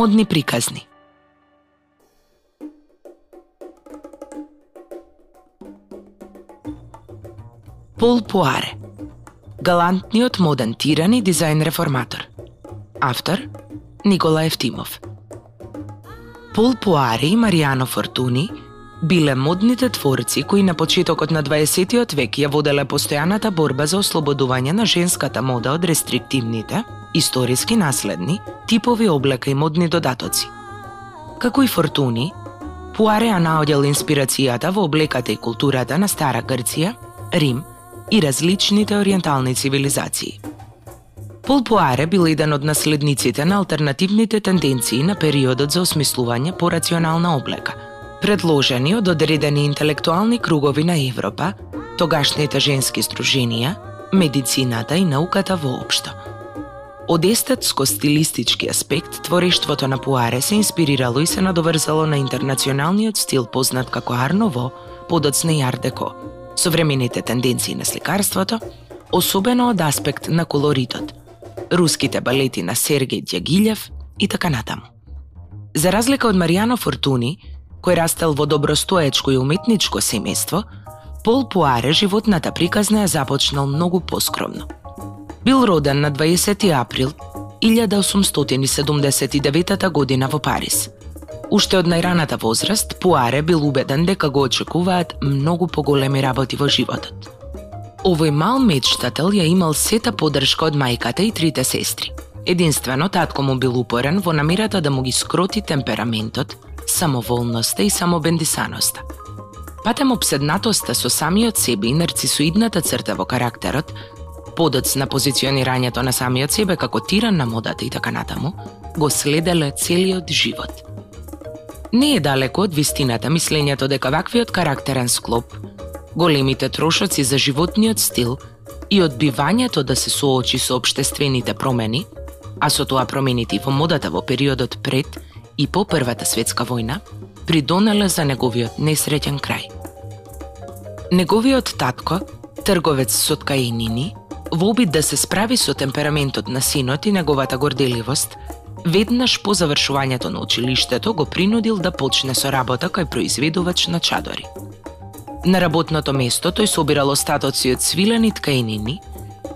Модни приказни. Пол Пуаре Галантниот моден тиран и дизајн реформатор. Автор Никола Евтимов. Пол Пуаре и Мариано Фортуни биле модните творци кои на почетокот на 20 век ја воделе постојаната борба за ослободување на женската мода од рестриктивните, историски наследни, типови облека и модни додатоци. Како и Фортуни, Пуаре ја наоѓал инспирацијата во облеката и културата на Стара Грција, Рим и различните ориентални цивилизации. Пол Пуаре бил еден од наследниците на алтернативните тенденции на периодот за осмислување по рационална облека – предложени од одредени интелектуални кругови на Европа, тогашните женски сдруженија, медицината и науката воопшто. Од естетско-стилистички аспект, творештвото на Пуаре се инспирирало и се надоврзало на интернационалниот стил познат како Арново, подоцна и Ардеко, современите тенденции на сликарството, особено од аспект на колоритот, руските балети на Сергеј Дјагилјев и така натаму. За разлика од Маријано Фортуни, кој растел во добростоечко и уметничко семејство, Пол Пуаре животната приказна ја започнал многу поскромно. Бил роден на 20 април 1879 година во Париз. Уште од најраната возраст, Пуаре бил убеден дека го очекуваат многу поголеми работи во животот. Овој мал мечтател ја имал сета поддршка од мајката и трите сестри. Единствено, татко му бил упорен во намирата да му ги скроти темпераментот, самоволноста и самобендисаноста. Патем обседнатоста со самиот себе и нарцисоидната црта во карактерот, подоц на позиционирањето на самиот себе како тиран на модата и така натаму, го следеле целиот живот. Не е далеко од вистината мислењето дека ваквиот карактерен склоп, големите трошоци за животниот стил и одбивањето да се соочи со обштествените промени, а со тоа промените во модата во периодот пред и по Првата светска војна, придонеле за неговиот несреќен крај. Неговиот татко, трговец со ткаенини, во обид да се справи со темпераментот на синот и неговата горделивост, веднаш по завршувањето на училиштето го принудил да почне со работа кај произведувач на чадори. На работното место тој собирал остатоци од свилени ткаенини,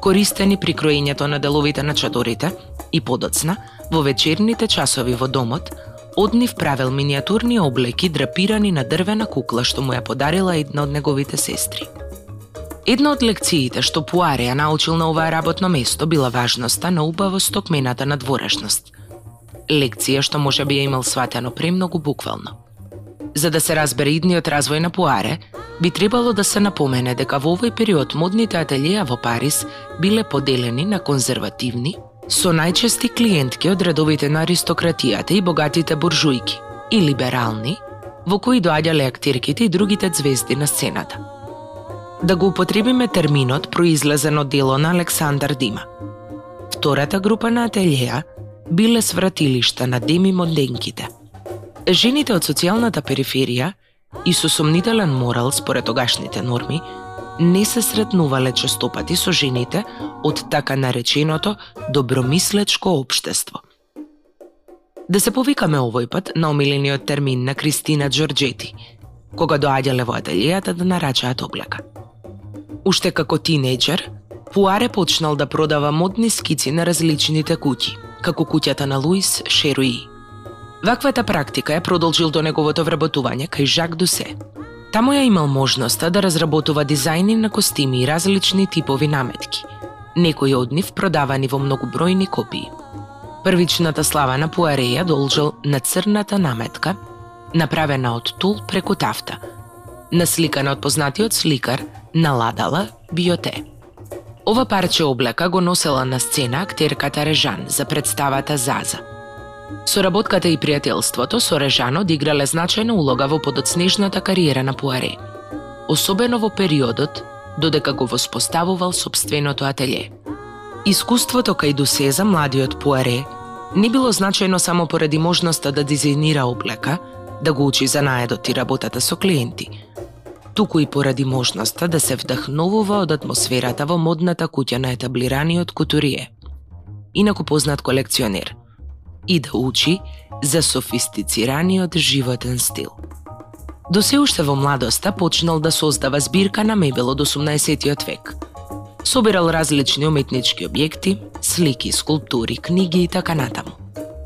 користени при кроењето на деловите на чадорите и подоцна, во вечерните часови во домот, од нив правел миниатурни облеки драпирани на дрвена кукла што му ја подарила една од неговите сестри. Една од лекциите што Пуаре ја научил на оваа работно место била важноста на убаво стокмената на дворешност. Лекција што може би ја имал сватено премногу буквално. За да се разбере идниот развој на Пуаре, би требало да се напомене дека во овој период модните ателија во Париз биле поделени на конзервативни, со најчести клиентки од редовите на аристократијата и богатите буржујки, и либерални, во кои доаѓале актерките и другите звезди на сцената. Да го употребиме терминот произлезен од дело на Александар Дима. Втората група на ателјеа биле свратилишта на Деми Монденките. Жените од социјалната периферија и со сомнителен морал според тогашните норми не се сретнувале честопати со жените од така нареченото добромислечко обштество. Да се повикаме овој пат на омилениот термин на Кристина Джорджети, кога доаѓале во ателијата да нарачаат облека. Уште како тинејџер, Пуаре почнал да продава модни скици на различните куќи, како куќата на Луис Шеруи. Ваквата практика ја продолжил до неговото вработување кај Жак Дусе, Таму ја имал можноста да разработува дизајни на костими и различни типови наметки, некои од нив продавани во многобројни копии. Првичната слава на Пуаре ја должел на црната наметка, направена од тул преку тафта, насликана од познатиот сликар Наладала Биоте. Ова парче облека го носела на сцена актерката Режан за представата Заза – Соработката и пријателството со Режано одиграле значајна улога во подоцнежната кариера на Пуаре, особено во периодот додека го воспоставувал собственото ателје. Искуството кај Дусе за младиот Пуаре не било значајно само поради можноста да дизајнира облека, да го учи за наедот и работата со клиенти, туку и поради можноста да се вдахновува од атмосферата во модната куќа на етаблираниот кутурие. Инаку познат колекционер – и да учи за софистицираниот животен стил. До се уште во младоста почнал да создава збирка на мебел од 18 век. Собирал различни уметнички објекти, слики, скулптури, книги и така натаму.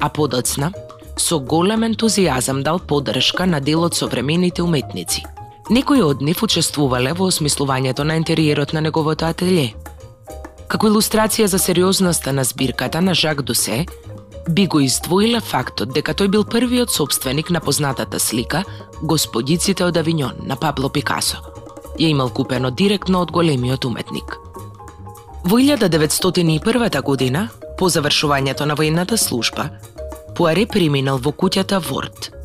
А подоцна, со голем ентузијазам дал поддршка на делот современите уметници. Некои од нив учествувале во осмислувањето на интериерот на неговото ателје. Како илустрација за сериозноста на збирката на Жак Дусе, би го издвоила фактот дека тој бил првиот собственик на познатата слика Господиците од Авиньон на Пабло Пикасо. Ја имал купено директно од големиот уметник. Во 1901 година, по завршувањето на војната служба, Пуаре преминал во куќата Ворд.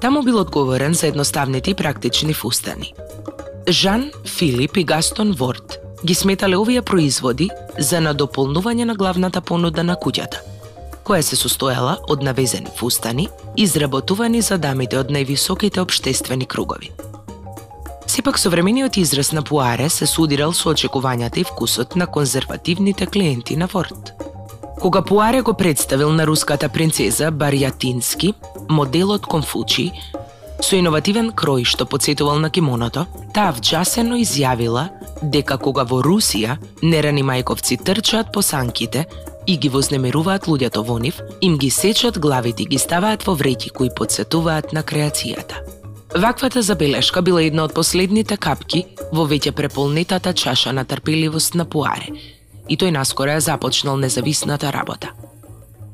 Таму бил одговорен за едноставните и практични фустани. Жан, Филип и Гастон Ворд ги сметале овие производи за надополнување на главната понуда на куќата – која се состоела од навезени фустани, изработувани за дамите од највисоките обштествени кругови. Сепак современиот израз на Пуаре се судирал со очекувањата и вкусот на конзервативните клиенти на Ворт. Кога Пуаре го представил на руската принцеза Барјатински, моделот Конфучи, со иновативен крој што подсетувал на кимоното, таа вчасено изјавила дека кога во Русија нерани мајковци трчаат по санките, и ги вознемеруваат луѓето во нив, им ги сечат главите и ги ставаат во вреќи кои подсетуваат на креацијата. Ваквата забелешка била една од последните капки во веќе преполнетата чаша на трпеливост на Пуаре, и тој наскоро ја започнал независната работа.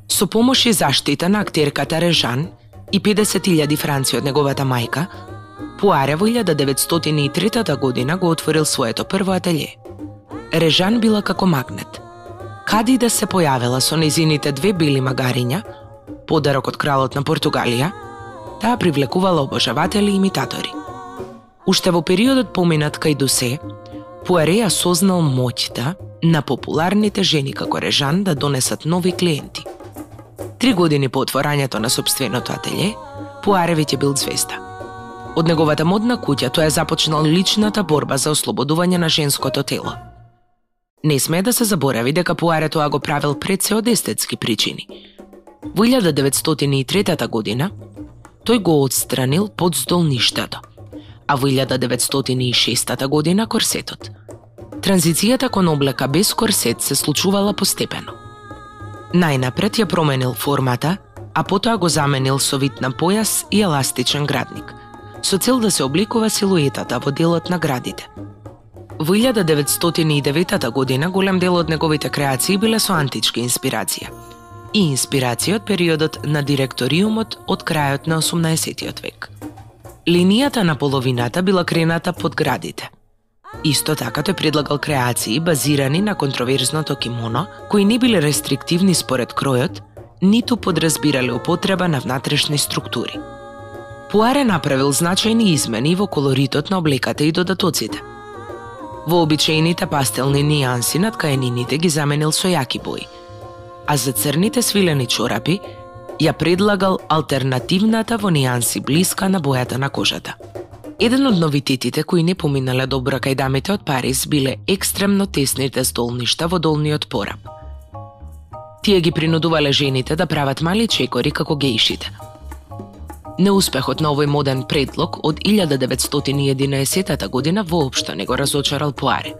Со помош и заштита на актерката Режан и 50.000 франци од неговата мајка, Пуаре во 1903 година го отворил своето прво ателје. Режан била како магнет – Кади да се појавила со незините две бели магариња, подарок од кралот на Португалија, таа привлекувала обожаватели и имитатори. Уште во периодот поминат кај Дусе, Пуареја сознал моќта на популарните жени како Режан да донесат нови клиенти. Три години по отворањето на собственото ателје, Пуаре веќе бил звезда. Од неговата модна куќа тој е започнал личната борба за ослободување на женското тело – Не сме да се заборави дека Пуаре тоа го правил пред се од естетски причини. Во 1903 година, тој го отстранил подздолништето, а во 1906 година корсетот. Транзицијата кон облека без корсет се случувала постепено. Најнапред ја променил формата, а потоа го заменил со вид на појас и еластичен градник, со цел да се обликува силуетата во делот на градите – Во 1909 година голем дел од неговите креации биле со антички инспирација и инспирација од периодот на директориумот од крајот на 18 век. Линијата на половината била крената под градите. Исто така тој предлагал креации базирани на контроверзното кимоно, кои не биле рестриктивни според кројот, ниту подразбирале употреба на внатрешни структури. Пуаре направил значајни измени во колоритот на облеката и додатоците – Вообичаените пастелни нијанси над каенините ги заменил со јаки бои, а за црните свилени чорапи ја предлагал алтернативната во нијанси блиска на бојата на кожата. Еден од новитетите кои не поминале добро кај дамите од Париз биле екстремно тесните столништа во долниот пораб. Тие ги принудувале жените да прават мали чекори како геишите – Неуспехот на овој моден предлог од 1911 година воопшто не го разочарал Пуаре.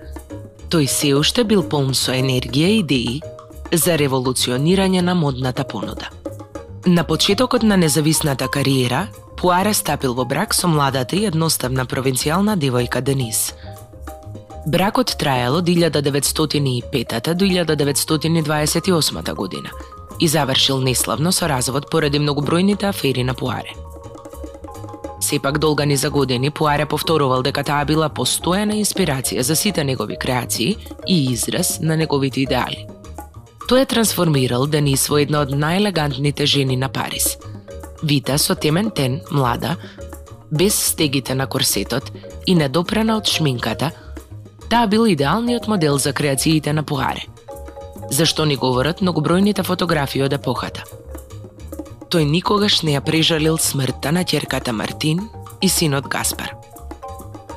Тој се уште бил полн со енергија и идеи за револуционирање на модната понуда. На почетокот на независната кариера, Пуаре стапил во брак со младата и едноставна провинцијална девојка Денис. Бракот траел од 1905 до 1928 година и завршил неславно со развод поради многобројните афери на Пуаре. Сепак долга ни за години Пуаре повторувал дека таа била постојана инспирација за сите негови креации и израз на неговите идеали. Тој е трансформирал Денис во една од најелегантните жени на Париз. Вита со темен тен, млада, без стегите на корсетот и недопрена од шминката, таа бил идеалниот модел за креациите на Пуаре. Зашто ни говорат многобројните фотографии од епохата – тој никогаш не ја прежалил смртта на ќерката Мартин и синот Гаспар.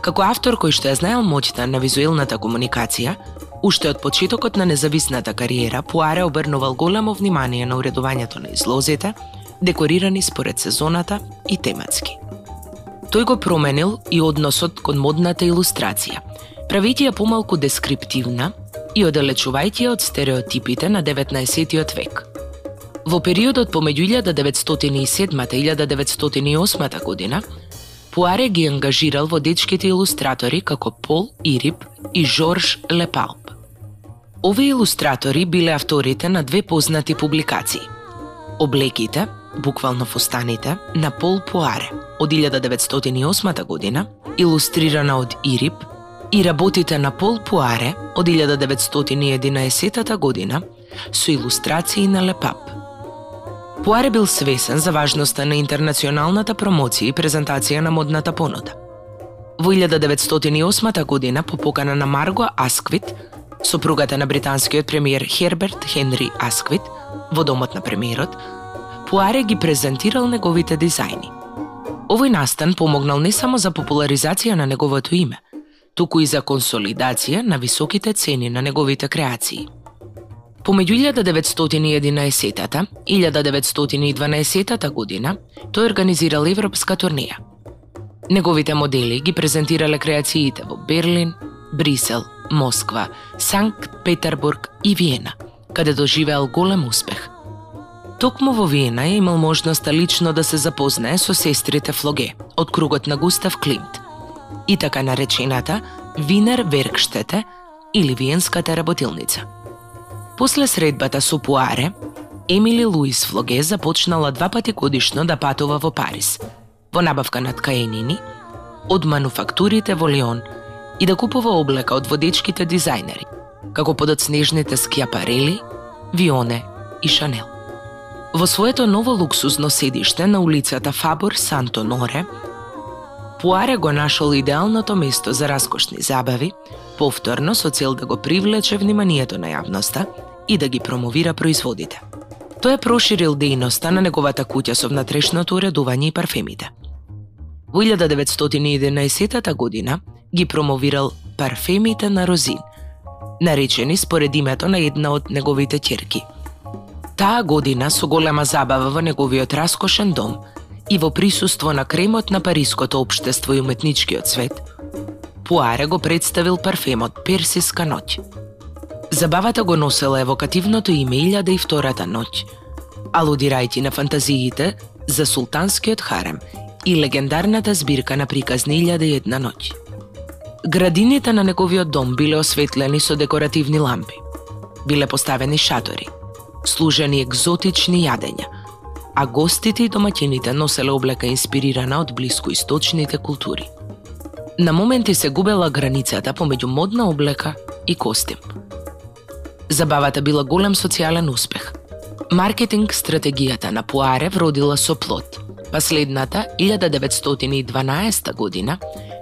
Како автор кој што ја знаел моќта на визуелната комуникација, Уште од почетокот на независната кариера, Пуаре обрнувал големо внимание на уредувањето на излозите, декорирани според сезоната и тематски. Тој го променил и односот кон модната илустрација, правејќи ја помалку дескриптивна и оддалечувајќи ја од стереотипите на 19. век. Во периодот помеѓу 1907 и 1908 година, Пуаре ги ангажирал водечките илустратори како Пол Ирип и Жорж Лепалп. Овие илустратори биле авторите на две познати публикации. Облеките, буквално фустаните, на Пол Пуаре од 1908 година, илустрирана од Ирип, и работите на Пол Пуаре од 1911 година со илустрации на Лепап. Пуаре бил свесен за важноста на интернационалната промоција и презентација на модната понуда. Во 1908 година, по покана на Марго Асквит, сопругата на британскиот премиер Херберт Хенри Асквит, во домот на премиерот, Пуаре ги презентирал неговите дизајни. Овој настан помогнал не само за популаризација на неговото име, туку и за консолидација на високите цени на неговите креации. Помеѓу 1911 и 1912 година, тој организирал европска турнеја. Неговите модели ги презентирале креациите во Берлин, Брисел, Москва, Санкт Петербург и Виена, каде доживеал голем успех. Токму во Виена е имал можноста лично да се запознае со сестрите Флоге од кругот на Густав Климт и така наречената Винер Веркштете или Виенската работилница – После средбата со Пуаре, Емили Луис Флоге започнала два пати годишно да патува во Париз, во набавка на ткаенини, од мануфактурите во Лион и да купува облека од водечките дизајнери, како подоцнежните скиапарели, Вионе и Шанел. Во своето ново луксузно седиште на улицата Фабор Санто Норе, Пуаре го нашол идеалното место за раскошни забави, повторно со цел да го привлече вниманието на јавноста и да ги промовира производите. Тој е проширил дејноста на неговата куќа со внатрешното уредување и парфемите. Во 1911 година ги промовирал парфемите на Розин, наречени според името на една од неговите ќерки. Таа година со голема забава во неговиот раскошен дом и во присуство на кремот на париското општество и уметничкиот свет, Пуаре го представил парфемот Персиска ноќ. Забавата го носела евокативното име Илјада и втората ноќ, алудирајќи на фантазиите за султанскиот харем и легендарната збирка на приказни Илјада и една ноќ. Градините на неговиот дом биле осветлени со декоративни лампи. Биле поставени шатори, служени екзотични јадења, а гостите и домаќините носеле облека инспирирана од блискоисточните култури. На моменти се губела границата помеѓу модна облека и костим – Забавата била голем социјален успех. Маркетинг стратегијата на Пуаре вродила со плод. Па Последната, 1912 година,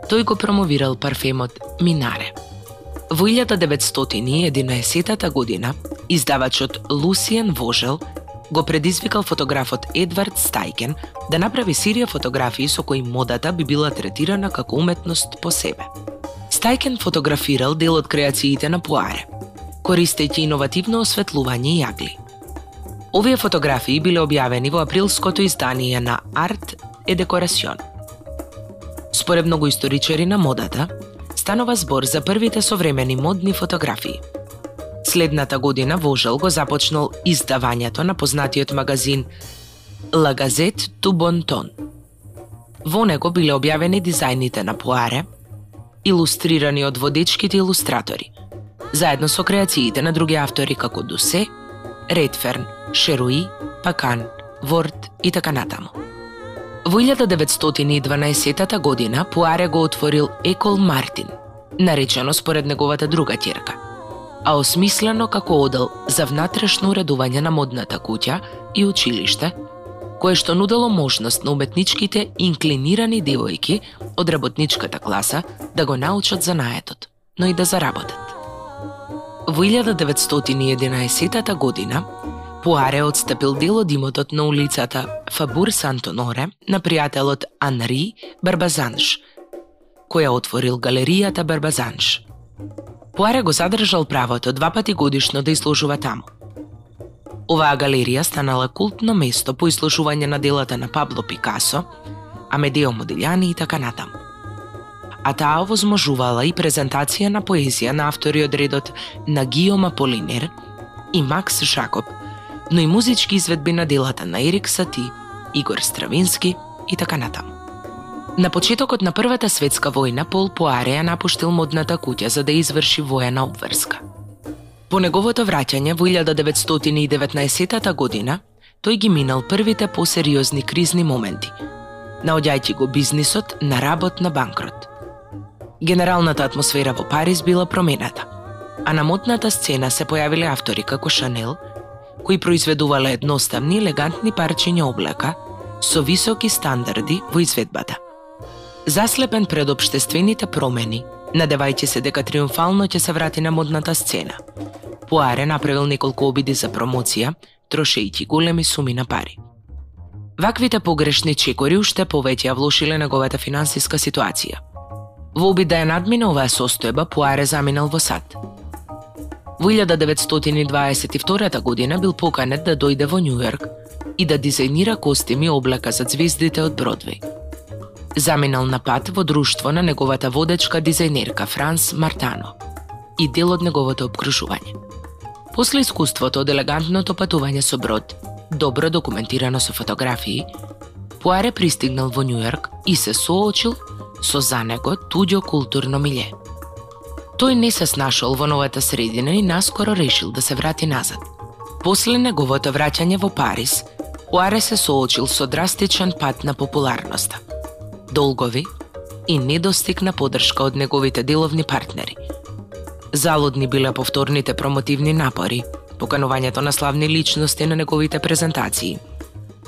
тој го промовирал парфемот Минаре. Во 1911 година, издавачот Лусиен Вожел го предизвикал фотографот Едвард Стајкен да направи серија фотографии со кои модата би била третирана како уметност по себе. Стајкен фотографирал дел од креациите на Пуаре – користејќи иновативно осветлување и јагли. Овие фотографии биле објавени во априлското издание на Art e Decoration. Според многу историчари на модата, станова збор за првите современи модни фотографии. Следната година Вожел го започнал издавањето на познатиот магазин La Gazette du Bon Ton. Во него биле објавени дизајните на Пуаре, илустрирани од водечките илустратори – заедно со креациите на други автори како Дусе, Редферн, Шеруи, Пакан, Ворд и така натаму. Во 1912 година Пуаре го отворил Екол Мартин, наречено според неговата друга ќерка, а осмислено како одел за внатрешно уредување на модната куќа и училиште, кое што нудело можност на уметничките инклинирани девојки од работничката класа да го научат занаетот, но и да заработат. Во 1911 година, Пуаре отстапил дел од имотот на улицата Фабур Сантоноре на пријателот Анри Барбазанш, која отворил галеријата Барбазанш. Пуаре го задржал правото два пати годишно да изложува таму. Оваа галерија станала култно место по изложување на делата на Пабло Пикасо, Амедео Модилјани и така натаму. А таа овозможувала и презентација на поезија на автори од редот на Гиома Полинер и Макс Жакоб, но и музички изведби на делата на Ерик Сати, Игор Стравински и така натаму. На почетокот на Првата светска војна Пол Пуаре ја напуштил модната куќа за да изврши воена обврска. По неговото враќање во 1919 година, тој ги минал првите посериозни кризни моменти, наоѓајќи го бизнисот на работ на банкрот. Генералната атмосфера во Париз била промената, а на модната сцена се појавиле автори како Шанел, кои произведувале едноставни, елегантни парчиња облека со високи стандарди во изведбата. Заслепен пред обштествените промени, надевајќи се дека триумфално ќе се врати на модната сцена. Пуаре направил неколку обиди за промоција, трошејќи големи суми на пари. Ваквите погрешни чекори уште повеќе ја влошиле неговата финансиска ситуација. Во обид да ја надмине оваа состојба, Пуаре заминал во САД. Во 1922 година бил поканет да дојде во Њујорк и да дизајнира костими облека за звездите од Бродвеј. Заминал на пат во друштво на неговата водечка дизајнерка Франс Мартано и дел од неговото обкружување. После искуството од елегантното патување со брод, добро документирано со фотографии, Пуаре пристигнал во Њујорк и се соочил со за него туѓо културно милje. Тој не се снашол во новата средина и наскоро решил да се врати назад. После неговото враќање во Париз, Уаре се соочил со драстичен пат на популарноста. Долгови и недостиг на поддршка од неговите деловни партнери. Залудни биле повторните промотивни напори, поканувањето на славни личности на неговите презентации,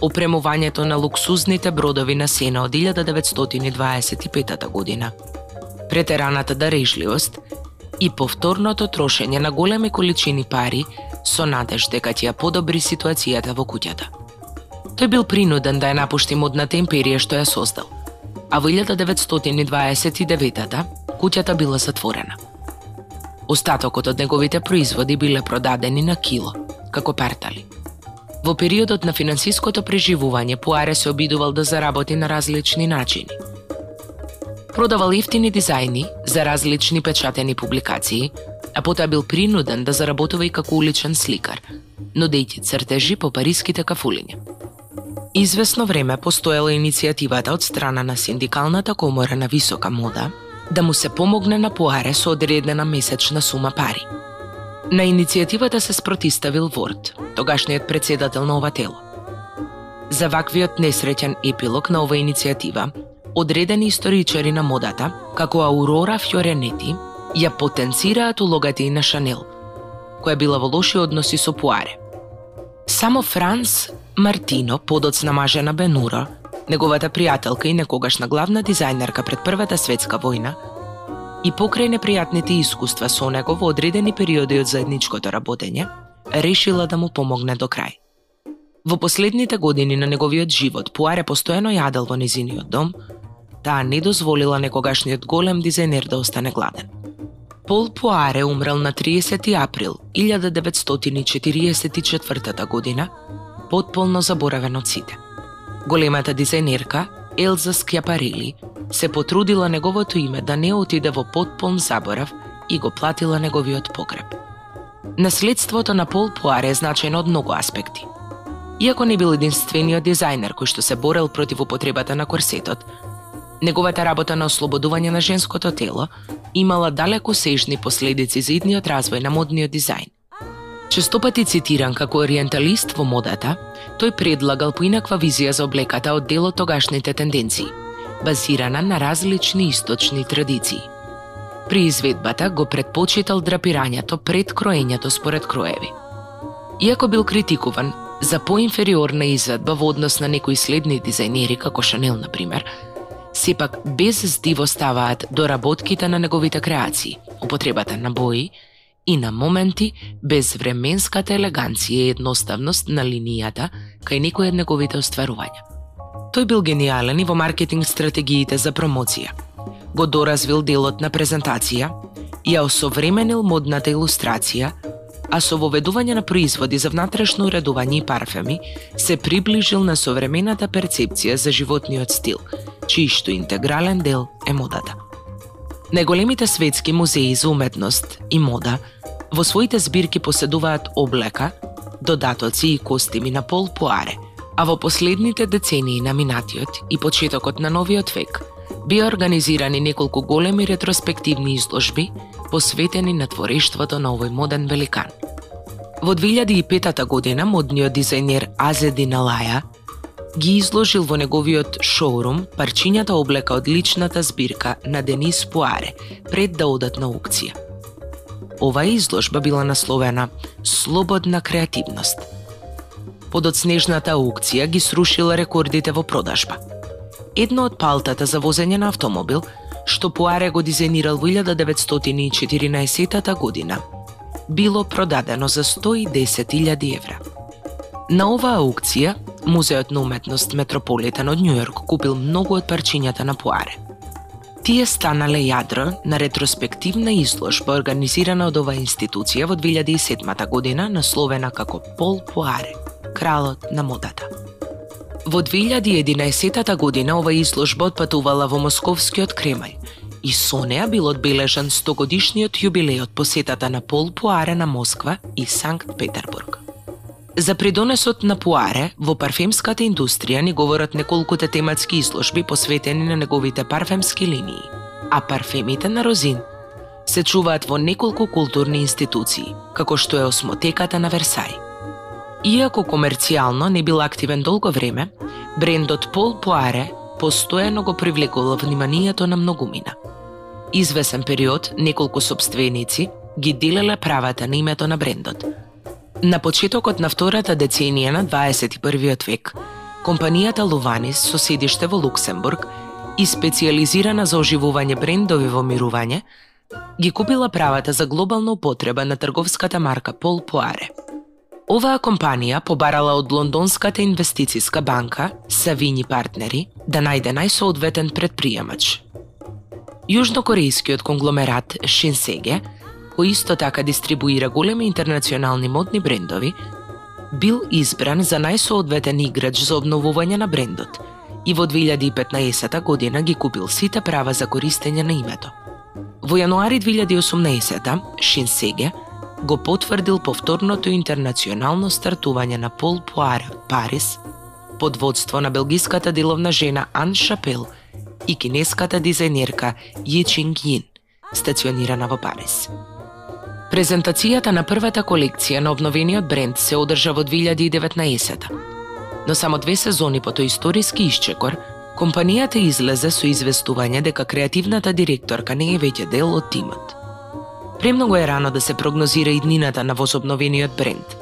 опремувањето на луксузните бродови на Сена од 1925 година, претераната дарежливост и повторното трошење на големи количини пари со надеж дека ќе ја подобри ситуацијата во куќата. Тој бил принуден да ја напушти модната империја што ја создал, а во 1929 куќата била затворена. Остатокот од неговите производи биле продадени на кило, како партали. Во периодот на финансиското преживување Пуаре се обидувал да заработи на различни начини – Продавал ефтини дизајни за различни печатени публикации, а потоа бил принуден да заработува и како уличен сликар, нудејќи цртежи по париските кафулиња. Извесно време постоела иницијативата од страна на Синдикалната комора на висока мода да му се помогне на Пуаре со одредена месечна сума пари. На иницијативата се спротиставил Ворд, тогашниот председател на ова тело. За ваквиот несреќен епилог на ова иницијатива, одредени историчари на модата, како Аурора Фјоренети, ја потенцираат улогата и на Шанел, која била во лоши односи со Пуаре. Само Франс Мартино, подоцна маже на Бенура, неговата пријателка и некогашна главна дизајнерка пред Првата светска војна, и покрај непријатните искуства со него во одредени периоди од заедничкото работење, решила да му помогне до крај. Во последните години на неговиот живот, Пуаре постојано јадел во незиниот дом, таа не дозволила некогашниот голем дизајнер да остане гладен. Пол Пуаре умрел на 30 април 1944 година, потполно заборавен од сите. Големата дизајнерка, Елза Скјапарили, се потрудила неговото име да не отиде во потполн заборав и го платила неговиот погреб. Наследството на Пол Пуаре е значено од многу аспекти. Иако не бил единствениот дизајнер кој што се борел против употребата на корсетот, Неговата работа на ослободување на женското тело имала далеко сежни последици за идниот развој на модниот дизајн. Честопати цитиран како ориенталист во модата, тој предлагал поинаква визија за облеката од дел од тогашните тенденции, базирана на различни источни традиции. При изведбата го предпочитал драпирањето пред кроењето според кроеви. Иако бил критикуван за поинфериорна изведба во однос на некои следни дизајнери, како Шанел, на пример, сепак без здиво ставаат доработките на неговите креации, употребата на бои и на моменти без временската елеганција и едноставност на линијата кај некој од неговите остварувања. Тој бил гениален и во маркетинг стратегиите за промоција. Го доразвил делот на презентација ја осовременил модната илустрација, а со воведување на производи за внатрешно уредување и парфеми се приближил на современата перцепција за животниот стил, чиј интегрален дел е модата. Неголемите светски музеи за уметност и мода во своите збирки поседуваат облека, додатоци и костими на Пол Пуаре, а во последните децении на минатиот и почетокот на новиот век бија организирани неколку големи ретроспективни изложби посветени на творештвото на овој моден великан. Во 2005 година модниот дизајнер Азеди Налаја ги изложил во неговиот шоурум парчињата облека од личната збирка на Денис Пуаре пред да одат на аукција. Оваа изложба била насловена Слободна креативност. Подоцнежната аукција ги срушила рекордите во продажба. Едно од палтата за возење на автомобил, што Пуаре го дизајнирал во 1914 година, било продадено за 110.000 евра. На оваа аукција, Музеот на уметност Метрополитен од Њујорк купил многу од парчињата на Пуаре. Тие станале јадро на ретроспективна изложба организирана од оваа институција во 2007 година насловена како Пол Пуаре, кралот на модата. Во 2011 година ова изложба отпатувала во Московскиот Кремај и со неа бил одбележан 100 годишниот јубилеј од посетата на Пол Пуаре на Москва и Санкт Петербург. За придонесот на Пуаре во парфемската индустрија ни говорат неколкуте тематски изложби посветени на неговите парфемски линии, а парфемите на Розин се чуваат во неколку културни институции, како што е осмотеката на Версај. Иако комерцијално не бил активен долго време, брендот Пол Пуаре постојано го привлекувал вниманието на многумина. Извесен период, неколку собственици ги делеле правата на името на брендот – На почетокот на втората деценија на 21. век, компанијата Луванис со седиште во Луксембург и специализирана за оживување брендови во мирување, ги купила правата за глобална употреба на трговската марка Пол Пуаре. Оваа компанија побарала од Лондонската инвестициска банка, Савини партнери, да најде најсоодветен предприемач. Јужнокорејскиот конгломерат Шинсеге кој исто така дистрибуира големи интернационални модни брендови, бил избран за најсоодветен играч за обновување на брендот и во 2015 година ги купил сите права за користење на името. Во јануари 2018 Шинсеге го потврдил повторното интернационално стартување на Пол Пуара Парис под водство на белгиската деловна жена Ан Шапел и кинеската дизајнерка Ји Чинг Јин, стационирана во Парис. Презентацијата на првата колекција на обновениот бренд се одржа во 2019 Но само две сезони по тој историски исчекор, компанијата излезе со известување дека креативната директорка не е веќе дел од тимот. Премногу е рано да се прогнозира иднината на возобновениот бренд.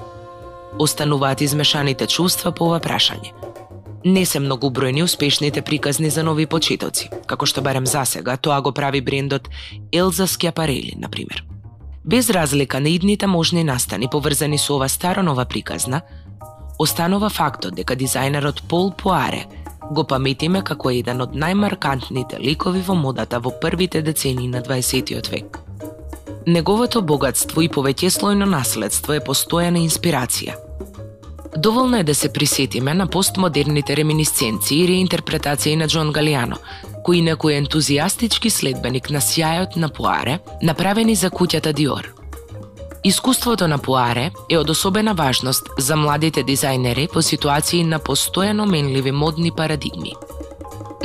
Остануваат измешаните чувства по ова прашање. Не се многу бројни успешните приказни за нови почетоци, како што барем засега тоа го прави брендот Елза Скјапарели, например. Без разлика на идните можни настани поврзани со ова старо-нова приказна, останува фактот дека дизајнерот Пол Пуаре го паметиме како еден од најмаркантните ликови во модата во првите децении на 20 век. Неговото богатство и повеќеслојно наследство е постојана инспирација. Доволно е да се присетиме на постмодерните реминисценции и реинтерпретации на Џон Галиано, кој некој ентузијастички следбеник на сјајот на Пуаре, направени за куќата Диор. Искуството на Пуаре е од особена важност за младите дизајнери по ситуации на постојано менливи модни парадигми.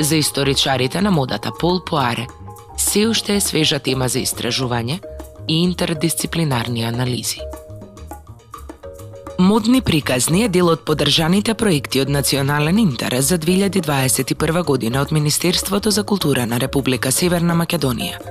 За историчарите на модата Пол Пуаре се уште е свежа тема за истражување и интердисциплинарни анализи. Модни приказни е дел од подржаните проекти од национален интерес за 2021 година од Министерството за култура на Република Северна Македонија.